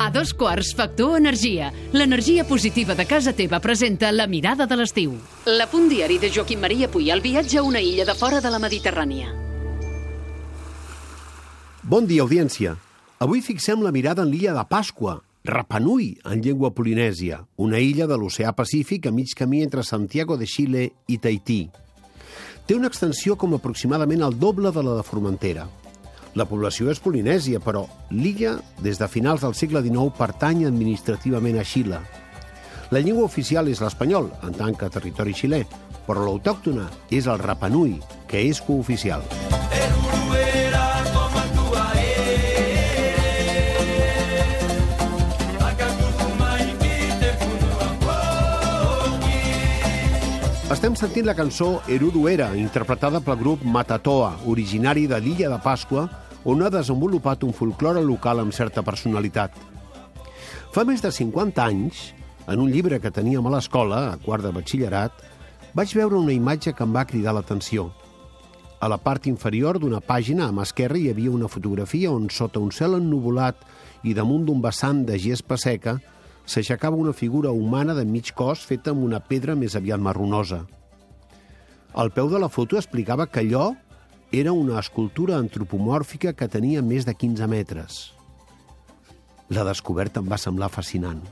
A dos quarts, Factor Energia. L'energia positiva de casa teva presenta La mirada de l'estiu. La punt diari de Joaquim Maria Puy, el viatge a una illa de fora de la Mediterrània. Bon dia, audiència. Avui fixem la mirada en l'illa de Pasqua, Rapanui, en llengua polinèsia, una illa de l'oceà Pacífic a mig camí entre Santiago de Xile i Tahití. Té una extensió com aproximadament el doble de la de Formentera. La població és polinèsia, però l'illa, des de finals del segle XIX, pertany administrativament a Xile. La llengua oficial és l'espanyol, en tant que territori xilè, però l'autòctona és el rapanui, que és cooficial. Estem sentint la cançó Eruruera, interpretada pel grup Matatoa, originari de l'illa de Pasqua, on ha desenvolupat un folklore local amb certa personalitat. Fa més de 50 anys, en un llibre que teníem a l'escola, a quart de batxillerat, vaig veure una imatge que em va cridar l'atenció. A la part inferior d'una pàgina, a mà esquerra, hi havia una fotografia on, sota un cel ennuvolat i damunt d'un vessant de gespa seca, s'aixecava una figura humana de mig cos feta amb una pedra més aviat marronosa. Al peu de la foto explicava que allò era una escultura antropomòrfica que tenia més de 15 metres. La descoberta em va semblar fascinant.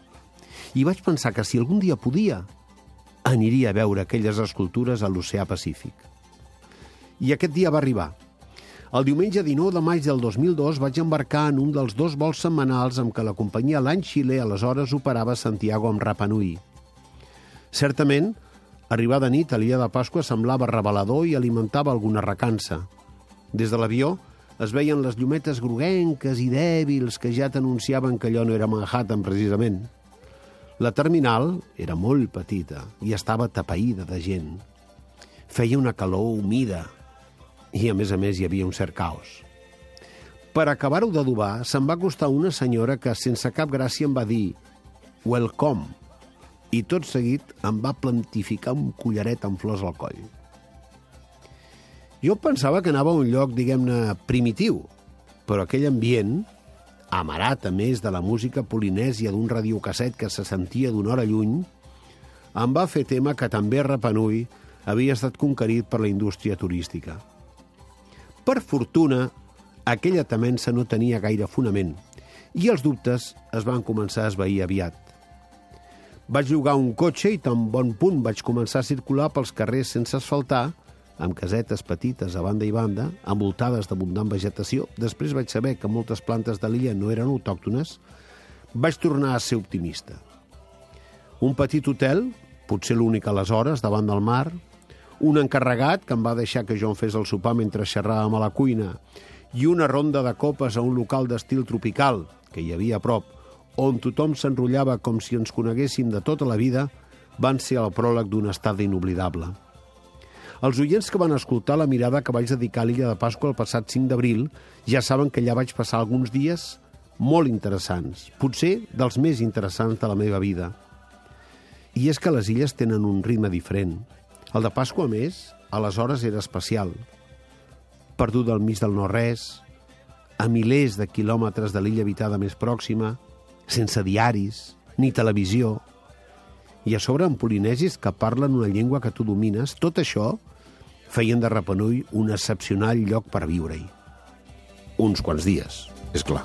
I vaig pensar que si algun dia podia, aniria a veure aquelles escultures a l'oceà Pacífic. I aquest dia va arribar. El diumenge 19 de maig del 2002 vaig embarcar en un dels dos vols setmanals amb què la companyia L'Any Xile aleshores operava Santiago amb Rapanui. Certament, arribar de nit a l'illa de Pasqua semblava revelador i alimentava alguna recança. Des de l'avió es veien les llumetes groguenques i dèbils que ja t'anunciaven que allò no era Manhattan, precisament. La terminal era molt petita i estava tapaïda de gent. Feia una calor humida, i, a més a més, hi havia un cert caos. Per acabar-ho d'adobar, se'n va acostar una senyora que, sense cap gràcia, em va dir «Welcome», i tot seguit em va plantificar un collaret amb flors al coll. Jo pensava que anava a un lloc, diguem-ne, primitiu, però aquell ambient, amarat a més de la música polinèsia d'un radiocasset que se sentia d'una hora lluny, em va fer tema que també Rapanui havia estat conquerit per la indústria turística. Per fortuna, aquella temença no tenia gaire fonament i els dubtes es van començar a esvair aviat. Vaig llogar un cotxe i tan bon punt vaig començar a circular pels carrers sense asfaltar, amb casetes petites a banda i banda, envoltades d'abundant vegetació. Després vaig saber que moltes plantes de l'illa no eren autòctones. Vaig tornar a ser optimista. Un petit hotel, potser l'únic aleshores, davant del mar, un encarregat que em va deixar que jo em fes el sopar mentre xerràvem a la cuina i una ronda de copes a un local d'estil tropical, que hi havia a prop, on tothom s'enrotllava com si ens coneguéssim de tota la vida, van ser el pròleg d'un estat inoblidable. Els oients que van escoltar la mirada que vaig dedicar a l'illa de Pasqua el passat 5 d'abril ja saben que allà vaig passar alguns dies molt interessants, potser dels més interessants de la meva vida. I és que les illes tenen un ritme diferent. El de Pasqua, a més, aleshores era especial. Perdut al mig del no-res, a milers de quilòmetres de l'illa habitada més pròxima, sense diaris, ni televisió, i a sobre amb polinesis que parlen una llengua que tu domines, tot això feien de Rapanui un excepcional lloc per viure-hi. Uns quants dies, és clar.